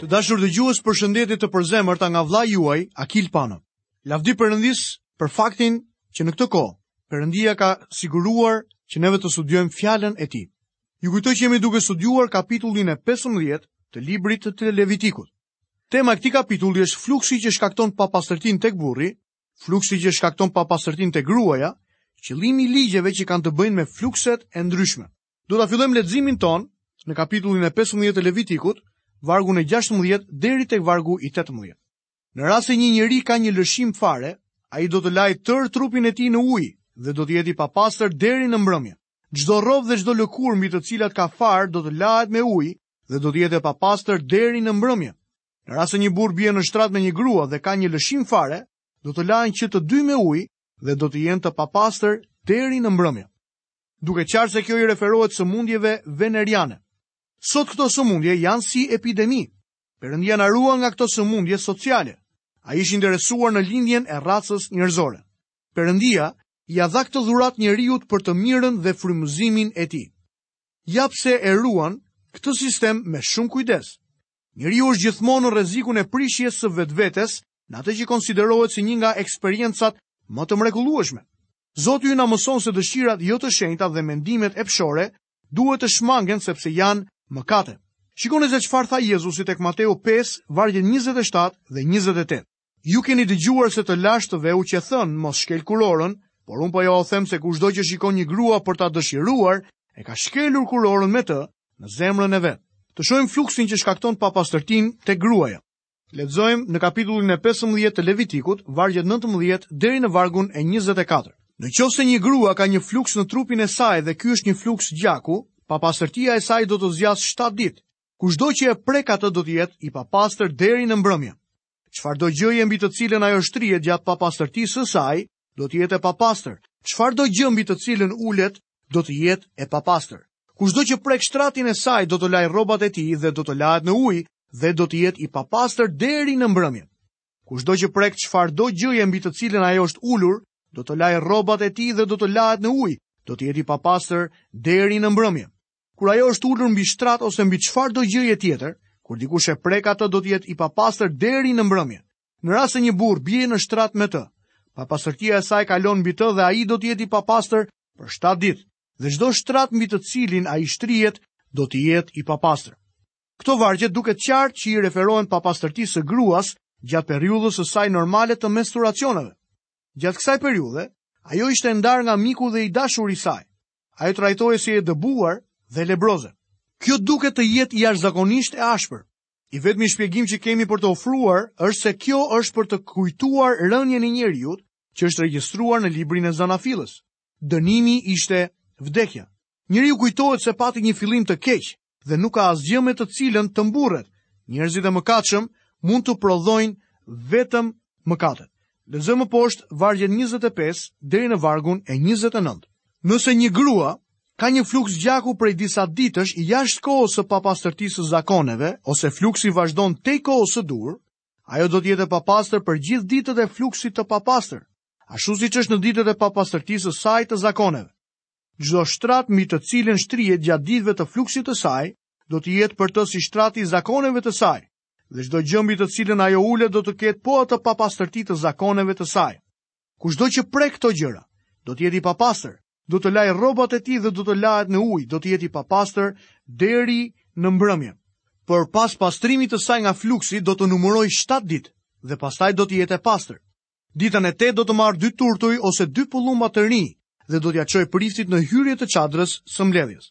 Të dashur dëgjues, përshëndetje të përzemërta nga vëllai juaj Akil Pano. Lavdi Perëndisë për faktin që në këtë kohë Perëndia ka siguruar që neve të studiojmë fjalën e tij. Ju kujtoj që jemi duke studiuar kapitullin e 15 të librit të Levitikut. Tema e këtij kapitulli është fluksi që shkakton papastërtinë tek burri, fluksi që shkakton papastërtinë tek gruaja, qëllimi i ligjeve që kanë të bëjnë me flukset e ndryshme. Do ta fillojmë leximin tonë në kapitullin e 15 të Levitikut, vargun e 16 deri tek vargu i 18. Në rast se një njeri ka një lëshim fare, ai do të lajë tërë trupin e tij në ujë dhe do të jetë i papastër deri në mbrëmje. Çdo rrobë dhe çdo lëkurë mbi të cilat ka farë do të lahet me ujë dhe do të jetë e papastër deri në mbrëmje. Në rast se një burrë bie në shtrat me një grua dhe ka një lëshim fare, do të lahen që të dy me ujë dhe do të jenë të papastër deri në mbrëmje. Duket qartë se kjo i referohet sëmundjeve veneriane. Sot këto sëmundje janë si epidemi. Perëndia na ruan nga këto sëmundje sociale. Ai ishte i interesuar në lindjen e racës njerëzore. Perëndia ia dha këtë dhuratë njeriut për të mirën dhe frymëzimin e tij. Ja pse e ruan këtë sistem me shumë kujdes. Njeriu është gjithmonë në rrezikun e prishjes së vetvetes, në atë që konsiderohet si një nga eksperiencat më të mrekullueshme. Zoti ynë na mëson se dëshirat jo të shenjta dhe mendimet epshore duhet të shmangen sepse janë mëkate. Shikoni se çfarë tha Jezusi tek Mateu 5, vargjet 27 dhe 28. Ju keni dëgjuar se të lashtëve u qe thënë mos shkel kurorën, por unë po ju them se kushdo që shikon një grua për ta dëshiruar, e ka shkelur kurorën me të në zemrën e vet. Të shohim fluksin që shkakton papastërtinë te gruaja. Lexojmë në kapitullin e 15 të Levitikut, vargjet 19 deri në vargun e 24. Në qoftë se një grua ka një fluks në trupin e saj dhe ky është një fluks gjaku, papastërtia e saj do të zgjasë 7 ditë. Kushdo që e prek atë do të jetë i papastër deri në mbrëmje. Çfarëdo gjëje mbi të cilën ajo shtrihet gjatë papastërtisë së saj, do të jetë e papastër. Çfarëdo gjë mbi të cilën ulet, do të jetë e papastër. Kushdo që prek shtratin e saj do të lajë rrobat e tij dhe do të lahet në ujë dhe do të jetë i papastër deri në mbrëmje. Kushdo që prek çfarëdo gjëje mbi të cilën ajo është ulur, do të lajë rrobat e tij dhe do të lahet në ujë, do të jetë i papastër deri në mbrëmje. Kur ajo është ulur mbi shtrat ose mbi çfarëdo gjëje tjetër, kur dikush e prek atë do të jetë i papastër deri në mbrëmje. Në rast se një burrë bie në shtrat me të, papastërtia e saj kalon mbi të dhe ai do të jetë i papastër për 7 ditë, dhe çdo shtrat mbi të cilin ai shtrihet do të jetë i papastër. Këto vargje duket qartë që i referohen papastërtisë së gruas gjatë periudhës së saj normale të menstruacioneve. Gjatë kësaj periudhe, ajo ishte e ndarë nga miku dhe i dashuri i saj. Ajo trajtohej si e dëbuar dhe lebroze. Kjo duket të jetë jashtëzakonisht e ashpër. I vetmi shpjegim që kemi për të ofruar është se kjo është për të kujtuar rënien e njeriut që është regjistruar në librin e zanafillës. Dënimi ishte vdekja. Njeriu kujtohet se pati një fillim të keq dhe nuk ka asgjë me të cilën të mburret. Njerëzit e mëkatshëm mund të prodhojnë vetëm mëkatet. Lexojmë më poshtë vargjet 25 deri në vargun e 29. Nëse një grua Ka një fluks gjaku prej disa ditësh jashtë kohës së papastërtisë së zakoneve, ose fluksi vazhdon tej kohës së duhur, ajo do të jetë e papastër për gjithë ditët e fluksit të papastër, ashtu siç është në ditët e papastërtisë së saj të zakoneve. Çdo shtrat mbi të cilën shtrihet gjatë ditëve të fluksit të saj, do të jetë për të si shtrati i zakoneve të saj, dhe çdo gjë mbi të cilën ajo ulet do të ketë po atë papastërti të zakoneve të saj. Kushdo që prek këto gjëra, do të jetë i papastër, do të lajë rrobat e tij dhe do të lahet në ujë, do të jetë i papastër deri në mbrëmje. Por pas pastrimit të saj nga fluksi do të numërojë 7 ditë dhe pastaj do të jetë e pastër. Ditën e 8 do të marrë dy turtuj ose dy pëllumba të rinj dhe do t'ia çojë priftit në hyrje të çadrës së mbledhjes.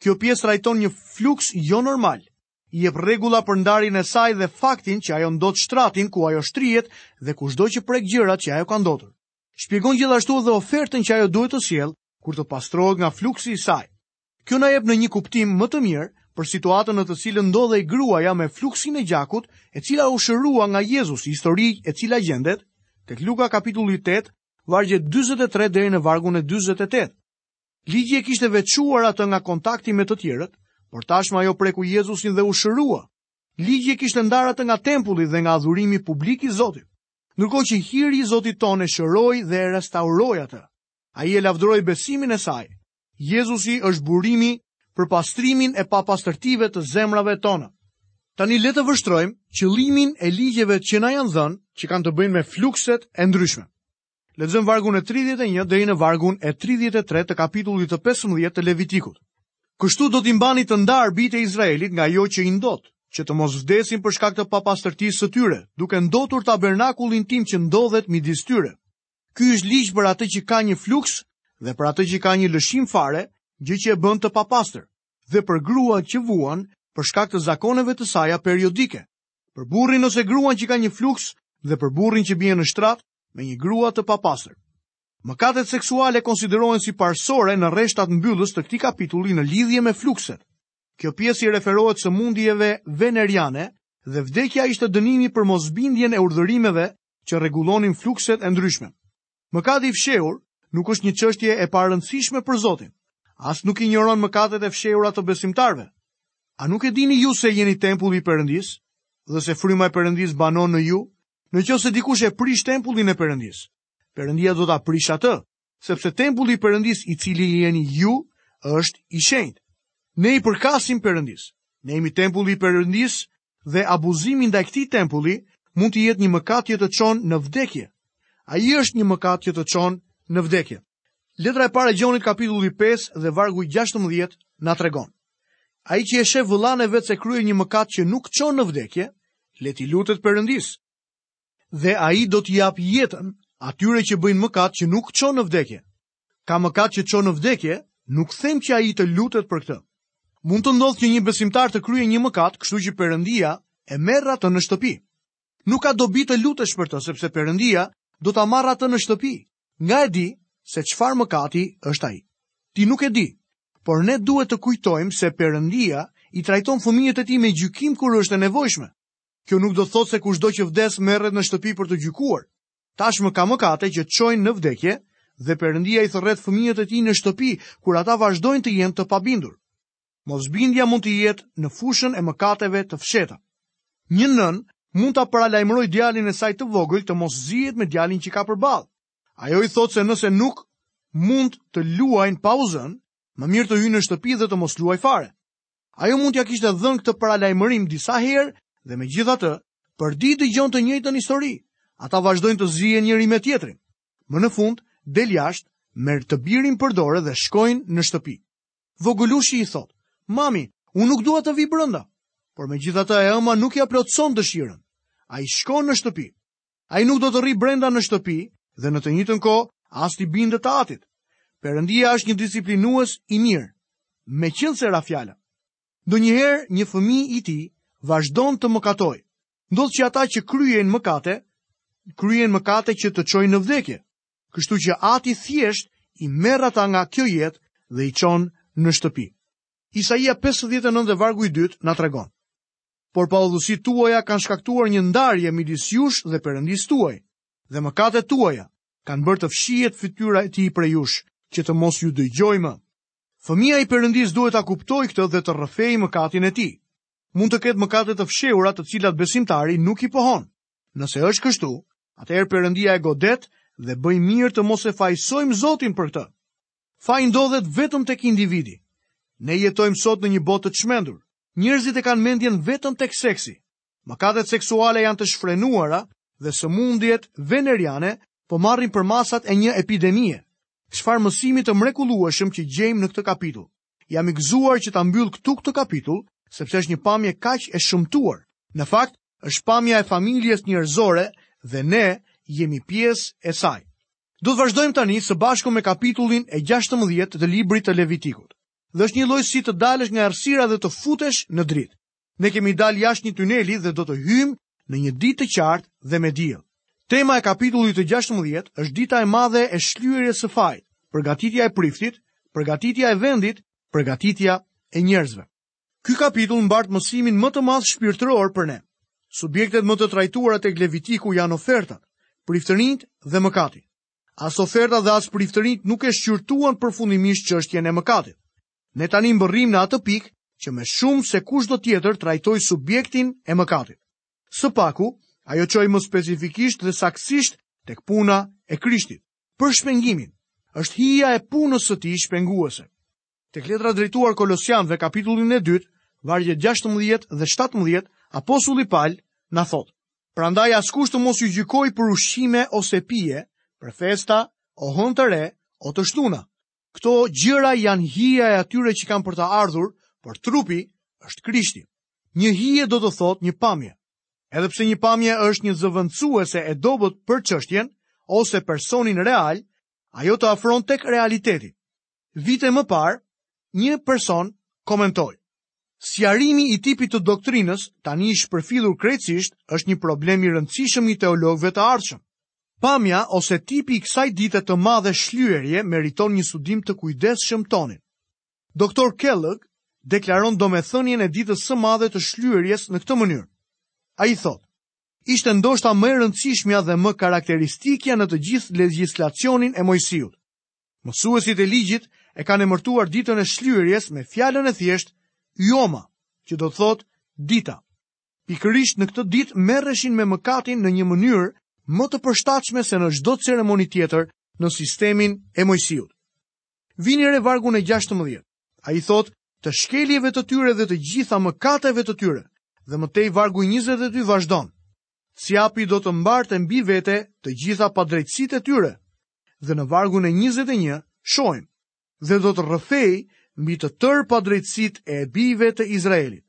Kjo pjesë trajton një fluks jo normal, i jep rregulla për ndarjen e saj dhe faktin që ajo ndot shtratin ku ajo shtrihet dhe kushdo që prek gjërat që ajo ka ndotur. Shpjegon gjithashtu dhe ofertën që ajo duhet të sjellë kur të pastrohet nga fluksi i saj. Kjo na jep ne një kuptim më të mirë për situatën në të cilën ndodhej gruaja me fluksin e gjakut, e cila u shërua nga Jezusi, histori e cila gjendet tek Luka kapitulli 8, vargjet 43 deri në vargun e 48. Ligji e kishte veçuar atë nga kontakti me të tjerët, por tashmë ajo preku Jezusin dhe u shërua. Ligji e kishte ndarë atë nga tempulli dhe nga adhurimi publik i Zotit. Ndërkohë që hiri i Zotit tonë e shëroi dhe e restauroi atë. Ai e lavdëroi besimin e saj. Jezusi është burimi për pastrimin e papastërtive të zemrave tona. Tani le të vështrojmë qëllimin e ligjeve që na janë dhënë, që kanë të bëjnë me flukset e ndryshme. Lexojmë vargun e 31 deri në vargun e 33 të kapitullit të 15 të Levitikut. Kështu do t'i mbani të ndarë bijtë e Izraelit nga ajo që i ndot, që të mos vdesin për shkak të papastërtisë së tyre, duke ndotur tabernakullin tim që ndodhet midis tyre. Ky është ligj për atë që ka një fluks dhe për atë që ka një lëshim fare, gjë që e bën të papastër, dhe për gruan që vuan për shkak të zakoneve të saja periodike. Për burrin ose gruan që ka një fluks dhe për burrin që bie në shtrat, me një grua të papastër. Mëkatet seksuale konsiderohen si parësore në rreshtat mbyllës të këtij kapitulli në lidhje me flukset. Kjo pjesë i referohet sëmundjeve veneriane dhe vdekja ishte dënimi për mosbindjen e urdhërimeve që rregullonin flukset e ndryshme. Mëkati i fshehur nuk është një çështje e parëndësishme për Zotin. As nuk i injoron mëkatet e fshehura të besimtarëve. A nuk e dini ju se jeni tempulli i Perëndisë dhe se fryma e Perëndisë banon në ju? Në qoftë se dikush e prish tempullin e Perëndisë, Perëndia do ta prish atë, sepse tempulli i Perëndisë i cili jeni ju është i shenjtë. Ne i përkasim Perëndisë. Ne jemi tempulli i Perëndisë dhe abuzimi ndaj këtij tempulli mund të jetë një mëkat që të çon në vdekje. Ai është një mëkat që të çon në vdekje. Letra e parë e Gjonit kapitulli 5 dhe vargu i 16 na tregon. Ai që e shef vëllanë e vet se kryen një mëkat që nuk çon në vdekje, le t'i lutet Perëndisë. Dhe ai do t'i japë jetën atyre që bëjnë mëkat që nuk çon në vdekje. Ka mëkat që çon në vdekje, nuk them që ai të lutet për këtë. Mund të ndodhë që një besimtar të kryejë një mëkat, kështu që Perëndia e merr atë në shtëpi. Nuk ka dobi të lutesh për të, sepse Perëndia do ta marrë atë në shtëpi, Nga e di se çfarë mëkati është ai? Ti nuk e di, por ne duhet të kujtojmë se Perëndia i trajton fëmijët e tij me gjykim kur është e nevojshme. Kjo nuk do të thotë se kushdo që vdes merret në shtëpi për të gjykuar. Tashmë ka mëkate që çojnë në vdekje dhe Perëndia i thërret fëmijët e tij në shtëpi kur ata vazhdojnë të jenë të pabindur. Mosbindja mund të jetë në fushën e mëkateve të fsheta. Një nënë mund ta paralajmërojë djalin e saj të vogël të mos zihet me djalin që ka përballë. Ajo i thotë se nëse nuk mund të luajnë pa u zënë, më mirë të hyjë në shtëpi dhe të mos luajë fare. Ajo mund t'ia kishte dhënë këtë paralajmërim disa herë dhe megjithatë, përditë dëgjon të njëjtën histori. Ata vazhdojnë të zihen njëri me tjetrin. Më në fund, del jashtë, merr të birin për dore dhe shkojnë në shtëpi. Vogëlushi i thotë, Mami, unë nuk dua të vij brenda. Por megjithatë e ëma nuk ia plotëson dëshirën. Ai shkon në shtëpi. Ai nuk do të rrijë brenda në shtëpi dhe në të njëjtën kohë as t'i bindet të atit. Perëndia është një disiplinues i mirë, meqenëse ra fjala. Ndonjëherë një fëmijë i tij vazhdon të mëkatojë. Ndodh që ata që kryejnë mëkate, kryejnë mëkate që të çojnë në vdekje. Kështu që ati thjesht i merr ata nga kjo jetë dhe i çon në shtëpi. Isaia 59 dhe vargu i dytë na tregon. Por paudhësitë tuaja kanë shkaktuar një ndarje midis jush dhe Perëndisë tuaj, dhe mëkatet tuaja kanë bërë të fshihet fytyra e tij prej jush, që të mos ju dëgjojë më. Fëmija i Perëndisë duhet ta kuptojë këtë dhe të rrëfejë mëkatin e tij. Mund të ketë mëkate të fshehura të cilat besimtari nuk i pohon, Nëse është kështu, atëherë Perëndia e godet dhe bëjmë mirë të mos e fajësojmë Zotin për këtë. Faji ndodhet vetëm tek individi. Ne jetojmë sot në një botë të çmendur. Njerëzit e kanë mendjen vetëm tek seksi. Mëkatet seksuale janë të shfrenuara dhe sëmundjet veneriane po marrin përmasat e një epidemie. Çfarë mësimi të mrekullueshëm që gjejmë në këtë kapitull. Jam i gëzuar që ta mbyll këtu këtë kapitull, sepse është një pamje kaq e shëmtuar. Në fakt, është pamja e familjes njerëzore dhe ne jemi pjesë e saj. Do të vazhdojmë tani së bashku me kapitullin e 16 të librit të Levitikut. Dhe është një lloj si të dalësh nga errësira dhe të futesh në dritë. Ne kemi dalë jashtë një tuneli dhe do të hyjmë në një ditë të qartë dhe me diell. Tema e kapitullit të 16 është dita e madhe e shlyerjes së fajit, përgatitja e priftit, përgatitja e vendit, përgatitja e njerëzve. Ky kapitull mbart mësimin më të madh shpirtëror për ne. Subjektet më të trajtuara tek Levitiku janë ofertat, priftërinjtë dhe mëkati. As ofertat dhe as priftërinjtë nuk e shqyrtuan përfundimisht çështjen e mëkatit. Ne tani mbërrijmë në atë pikë që më shumë se kushdo tjetër trajtoi subjektin e mëkatit. Së paku, ajo çoi më specifikisht dhe saktësisht tek puna e Krishtit për shpengimin, është hija e punës së tij shpenguese. Tek letra drejtuar kolosianëve, kapitulli i dytë, vargjet 16 dhe 17, apostulli Pal na thotë: Prandaj askush të mos ju gjykojë për ushqime ose pije, për festa, o hënë të re, o të shtuna, Këto gjëra janë hija e atyre që kanë për të ardhur, por trupi është Krishti. Një hije do të thotë një pamje. Edhe pse një pamje është një zëvendësuese e dobët për çështjen ose personin real, ajo të afron tek realiteti. Vite më parë, një person komentoi: Sqarimi i tipit të doktrinës, tani i shpërfillur krejtësisht, është një problem i rëndësishëm i teologëve të ardhshëm. Pamja ose tipi i kësaj dite të madhe shlyerjeje meriton një studim të kujdesshëm tonin. Doktor Kellogg deklaron domethënien e ditës së madhe të shlyerjes në këtë mënyrë. Ai thotë: Ishte ndoshta më e rëndësishmja dhe më karakteristikja në të gjithë legjislacionin e Moisiut. Mësuesit e ligjit e kanë emërtuar ditën e shlyerjes me fjalën e thjeshtë yoma, që do të thotë dita. Pikërisht në këtë ditë merreshin me mëkatin në një mënyrë më të përshtatshme se në çdo ceremoni tjetër në sistemin e Moisiut. Vini re vargun e 16. Ai thotë të shkeljeve të tyre dhe të gjitha mëkateve të tyre. Dhe më tej vargu 22 vazhdon. Cjapi do të mbarte mbi vete të gjitha padrejtësitë e tyre Dhe në vargun e 21 shohim dhe do të rrëfej mbi të tërë padrejtësitë e bijve të Izraelit.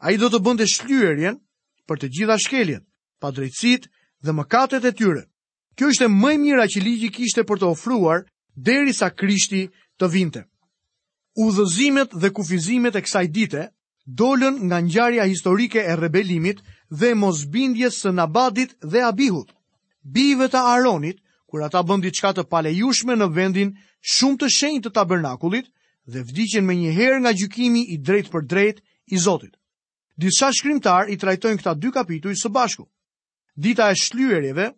Ai do të bënte shlyerjen për të gjitha shkeljet, padrejtësitë dhe mëkatet e tyre. Kjo ishte më e mira që ligji kishte për të ofruar derisa Krishti të vinte. Udhëzimet dhe kufizimet e kësaj dite dolën nga ngjarja historike e rebelimit dhe mosbindjes së Nabadit dhe Abihut, bijve të Aaronit, kur ata bënë diçka të palejueshme në vendin shumë të shenjtë të tabernakullit dhe vdiqën menjëherë nga gjykimi i drejtpërdrejtë i Zotit. Disa shkrimtarë i trajtojnë këta dy kapituj së bashku. Dita e shlyerjeve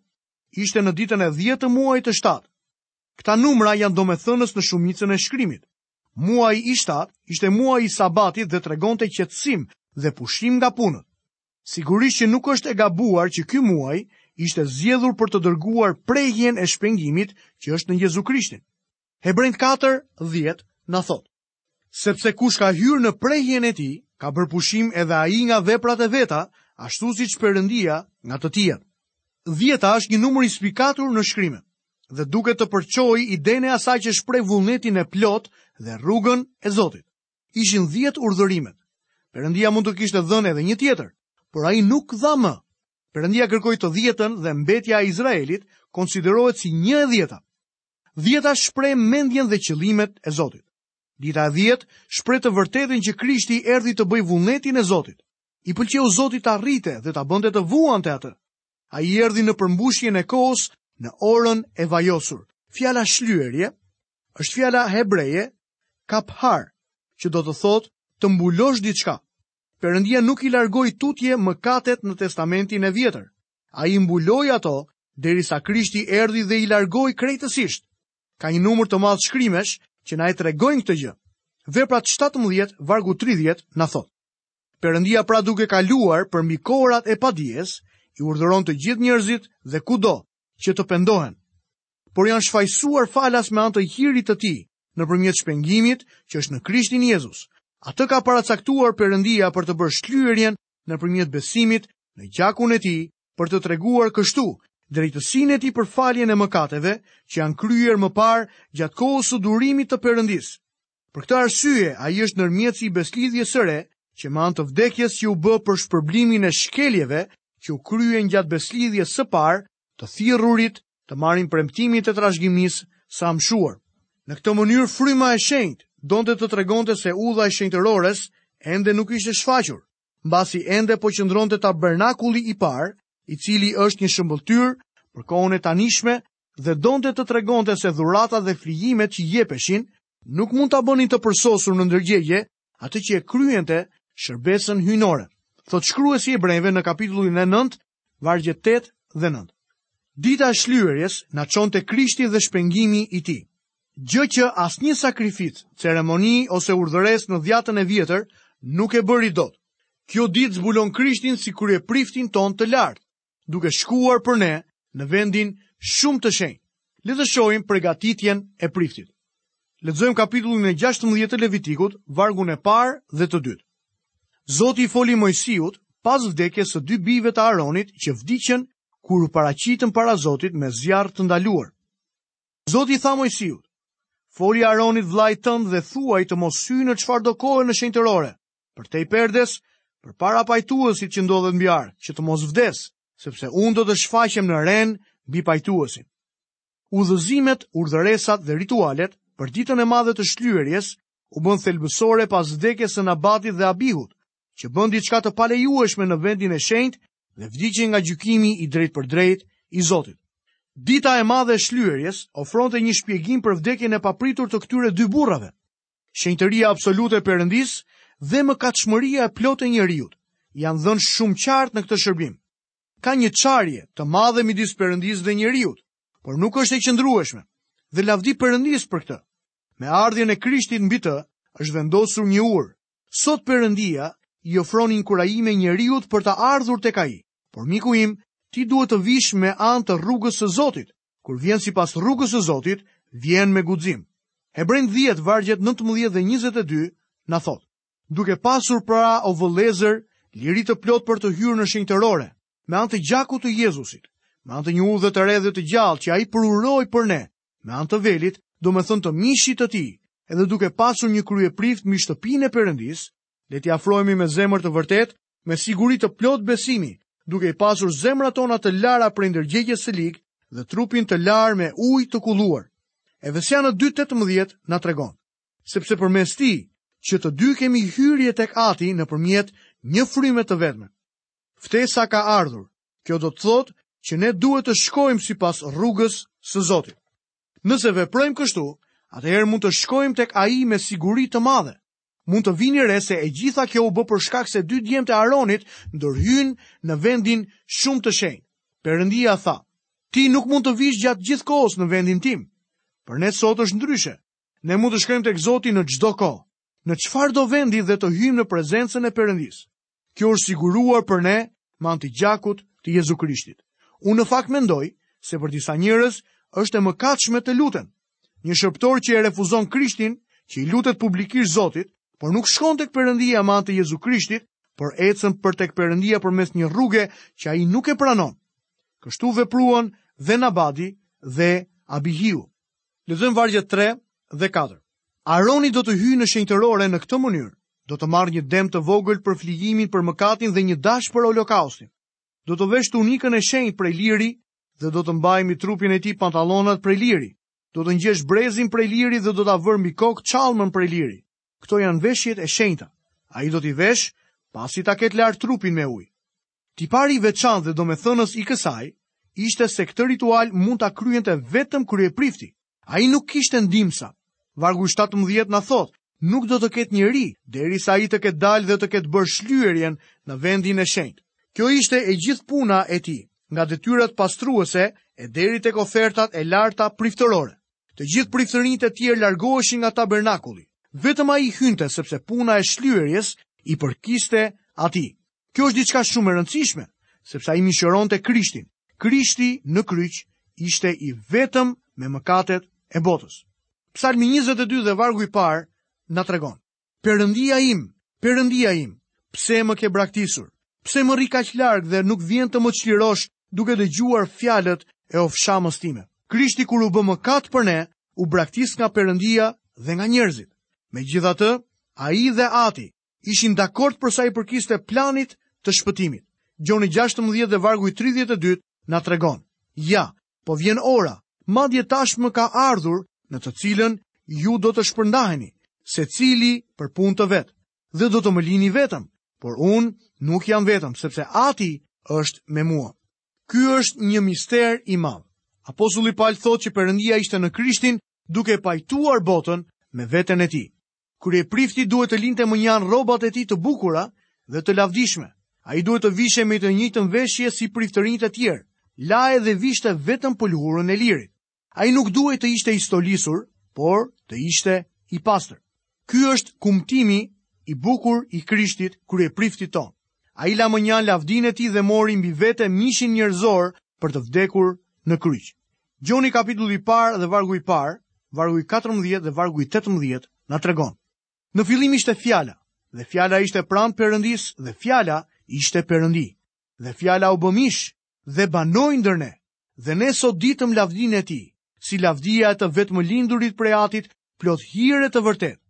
ishte në ditën e 10 të muajit të 7. Këta numra janë domethënës në shumicën e shkrimit. Muaji i shtatë ishte muaji i sabatit dhe tregonte qetësim dhe pushim nga punët. Sigurisht që nuk është e gabuar që ky muaj ishte zgjedhur për të dërguar prehjen e shpengimit që është në Jezu Krishtin. Hebrenjtë 4:10 na thotë: Sepse kush ka hyrë në prehjen e tij, ka bërë pushim edhe ai nga veprat e veta, ashtu siç Perëndia nga të tijat. Dhjeta është një numër i spikatur në shkrime dhe duket të përçojë idenë e asaj që shpreh vullnetin e plotë dhe rrugën e Zotit. Ishin dhjetë urdhërimet. Perëndia mund të kishte dhënë edhe një tjetër, por ai nuk dha më. Perëndia kërkoi të dhjetën dhe mbetja e Izraelit konsiderohet si një e dhjeta. Dhjeta shpreh mendjen dhe qëllimet e Zotit. Dita e dhjetë shpreh të vërtetën që Krishti erdhi të bëjë vullnetin e Zotit. I pëlqeu Zotit ta rrihte dhe ta bënte të vuante atë. Ai erdhi në përmbushjen e kohës në orën e vajosur. Fjala shlyerje është fjala hebreje kaphar, që do të thotë të mbulosh diçka. Perëndia nuk i largoi tutje mëkatet në Testamentin e Vjetër. Ai mbuloi ato, derisa Krishti erdhi dhe i largoi krejtësisht. Ka një numër të madh shkrimesh që na e tregojnë këtë gjë. Veprat 17, vargu 30, na thotë. Perëndia pra duke kaluar përmbi kohërat e padijes, i urdhëron të gjithë njerëzit dhe kudo që të pendohen. Por janë shfajësuar falas me anë të hirit të tij, nëpërmjet shpengimit që është në Krishtin Jezus. Atë ka paracaktuar Perëndia për të bërë shlyerjen nëpërmjet besimit në gjakun e tij për të treguar kështu drejtësinë e tij për faljen e mëkateve që janë kryer më parë gjatë kohës së durimit të Perëndisë. Për këtë arsye, ai është ndërmjetësi i besëlidhjes së re që me anë të vdekjes që u bë për shpërblimin e shkeljeve që u kryen gjatë besëlidhjes së parë të thirrurit të marrin premtimin e trashëgimisë së amshuar. Në këtë mënyrë fryma e shenjtë donte të tregonte se udha e shenjtërores ende nuk ishte shfaqur, mbasi ende po qëndronte tabernakulli i parë, i cili është një shëmbëltyr për kohën e tanishme dhe donte të tregonte se dhuratat dhe flijimet që jepeshin nuk mund ta bënin të përsosur në ndërgjegje atë që e kryente shërbesën hyjnore, thotë shkruesi i Hebrenjve në kapitullin e 9, vargjet 8 dhe 9. Dita e shlyerjes na çon te Krishti dhe shpengimi i tij. Gjë që asnjë sakrificë, ceremoni ose urdhëresë në dhjatën e vjetër nuk e bëri dot. Kjo ditë zbulon Krishtin si kryepriftin tonë të lartë. duke shkuar për ne në vendin shumë të shenjtë. Le të shohim pregatitjen e priftit. Lexojmë kapitullin e 16 të Levitikut, vargun e parë dhe të dytë. Zoti i foli Mojsiut pas vdekjes së dy bijve të Aronit që vdiqën kur u paraqitën para Zotit me zjarr të ndaluar. Zoti i tha Mojsiut: "Foli Aronit vëllait tënd dhe thuaj të mos hyjë në çfarëdo kohë në shenjtërore, përtej perdes, përpara pajtuesit që ndodhet mbi arkë, që të mos vdesë, sepse unë do të shfaqem në renë mbi pajtuesin. Udhëzimet, urdhëresat dhe ritualet për ditën e madhe të shlyerjes u bënë thelbësore pas vdekjes së Nabatit dhe Abihut, që bënë diçka të palejueshme në vendin e shenjtë dhe vdiqën nga gjykimi i drejtpërdrejtë i Zotit. Dita e madhe e shlyerjes ofronte një shpjegim për vdekjen e papritur të këtyre dy burrave. Shenjtëria absolute e Perëndisë dhe mëkatshmëria e plotë e njeriut janë dhënë shumë qartë në këtë shërbim. Ka një çarje të madhe midis Perëndisë dhe njeriut, por nuk është e qëndrueshme. Dhe lavdi Perëndisë për këtë. Me ardhjen e Krishtit mbi të, është vendosur një urë. Sot Perëndia i ofron inkurajim njeriut për të ardhur tek ai. Por miku im, ti duhet të vish me anë të rrugës së Zotit, Kur vjen sipas rrugës së Zotit, vjen me guxim. Hebrenjve 10, vargjet 19 dhe 22, na thotë, duke pasur pra o vëllezër, liri të plotë për të hyrë në shenjtërore, me anë të gjakut të Jezusit, me anë të një udhe të re dhe të gjallë që ai përuroi për ne, me anë të velit, domethënë të mishit të tij, edhe duke pasur një kryeprift mbi shtëpinë e Perëndisë, le t'i afrohemi me zemër të vërtetë, me siguri të plotë besimi, duke i pasur zemrat tona të lara prej ndërgjegjes së ligë dhe trupin të larë me ujë të kulluar. Efesianëve 2.18 na tregon, sepse përmes tij, që të dy kemi hyrje tek Ati nëpërmjet një fryme të vetme. Ftesa ka ardhur, kjo do të thotë që ne duhet të shkojmë sipas rrugës së Zotit. Nëse veprojmë kështu, atëherë mund të shkojmë tek ai me siguri të madhe, Mund të vini re se e gjitha kjo u bë për shkak se dy djemtë e Aronit ndërhyjnë në vendin shumë të shenjtë. Perëndia tha, Ti nuk mund të vish gjatë gjithë kohës në vendin tim. Për ne sot është ndryshe. Ne mund të shkojmë tek Zoti në çdo kohë, në çfarëdo vendi dhe të hyjmë në prezencën e Perëndisë. Kjo është siguruar për ne me anë të gjakut të Jezu Krishtit. Unë në fakt mendoj se për disa njerëz është e mëkatshme të luten. Një shërbëtor që e refuzon Krishtin, që i lutet publikisht Zotit, por nuk shkon tek Perëndia me anë të Jezu Krishtit, por ecën për tek Perëndia përmes një rruge që ai nuk e pranon. Kështu vepruan dhe Nabadi dhe Abihiu. Lexojmë vargjet 3 dhe 4. Aroni do të hyjë në shenjtërore në këtë mënyrë. Do të marrë një dem të vogël për flijimin për mëkatin dhe një dash për holokaustin. Do të veshë tunikën e shenjtë prej liri dhe do të mbajë mbi trupin e tij pantallonat prej liri. Do të ngjeshë brezin prej liri dhe do ta vërë mbi kokë çallmën prej liri. Këto janë veshjet e shenjta. Ai do t'i veshë pasi ta ketë larë trupin me ujë. Tipari i veçantë dhe domethënës i kësaj ishte se këtë ritual mund ta kryente vetëm kryeprifti. Ai nuk kishte ndihmësa. Vargu 17 na thotë, nuk do të ketë njeri derisa ai të ketë dalë dhe të ketë bërë shlyerjen në vendin e shenjtë. Kjo ishte e gjithë puna e tij, nga detyrat pastruese e deri tek ofertat e larta priftërore. Të gjithë priftërinjtë e tjerë largoheshin nga tabernakulli. Vetëm ai hynte sepse puna e shlyerjes i përkiste atij. Kjo është diçka shumë e rëndësishme, sepse ai mishëronte Krishtin. Krishti në kryq ishte i vetëm me mëkatet e botës. Psalmi 22 dhe vargu i parë na tregon. Perëndia im, Perëndia im, pse më ke braktisur? Pse më rri kaq larg dhe nuk vjen të më çlirosh duke dëgjuar fjalët e ofshamës time? Krishti kur u bë mëkat për ne, u braktis nga Perëndia dhe nga njerëzit. Megjithatë, ai dhe Ati ishin dakord për sa i përkiste planit të shpëtimit. Gjoni 16 dhe vargu i 32 na tregon, ja, po vjen ora, madje tashmë ka ardhur në të cilën ju do të shpërndaheni, secili për punë të vet, dhe do të më lini vetëm, por unë nuk jam vetëm, sepse Ati është me mua. Ky është një mister i madh. Apostulli Pal thotë që Perëndia ishte në Krishtin duke pajtuar botën me veten e tij. Kryeprifti duhet të linte mënjanë rrobat e tij të bukura dhe të lavdishme. Ai duhet të vishej me të njëjtën veshje si priftërinjtë e tjerë, lahej dhe vishte vetëm pëlhurën e lirit. Ai nuk duhej të ishte i stolisur, por të ishte i pastër. Ky është kumtimi i bukur i Krishtit, kryepriftit tonë. Ai la mënjanë lavdinë e tij dhe mori mbi vete mishin njerëzor për të vdekur në kryq. Gjoni kapitulli i parë dhe vargu i parë, vargu i 14 dhe vargu i 18 na tregon. Në fillim ishte fjala, dhe fjala ishte pranë Perëndisë dhe fjala ishte Perëndi. Dhe fjala u bë mish dhe banoi ndër ne. Dhe ne soditëm lavdinë e tij, si lavdia e të vetëmlindurit prej atit, plot hir e të vërtetë.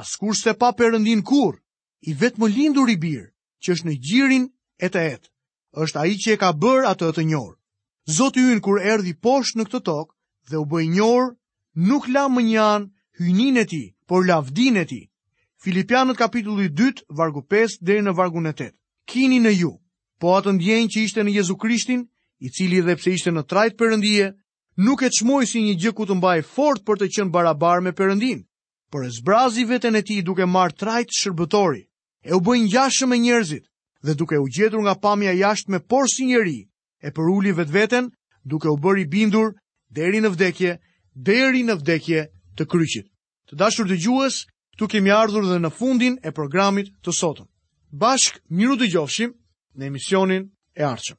Askush s'e pa Perëndinë kurrë, i vetëmlinduri Bir, që është në gjirin e t'Et, është ai që e ka bërë atë të njohur. Zoti ynë kur erdhi poshtë në këtë tokë dhe u bë njeri, nuk la mënjanë hyjninë e tij, por lavdinë e tij. Filipianët kapitulli 2, vargu 5 deri në vargun 8. Kini në ju, po atë ndjenjë që ishte në Jezu Krishtin, i cili edhe pse ishte në trajtë Perëndie, nuk e çmoi si një gjë ku të mbahej fort për të qenë barabar me Perëndinë, por e zbrazi veten e tij duke marrë trajtë shërbëtori, e u bë i ngjashëm me njerëzit dhe duke u gjetur nga pamja e jashtme porsi njeri, e përuli vetveten duke u bërë i bindur deri në vdekje, deri në vdekje të kryqit. Të dashur dëgjues, këtu kemi ardhur dhe në fundin e programit të sotëm. Bashkë mirudëgjofshim në emisionin e ardhshëm.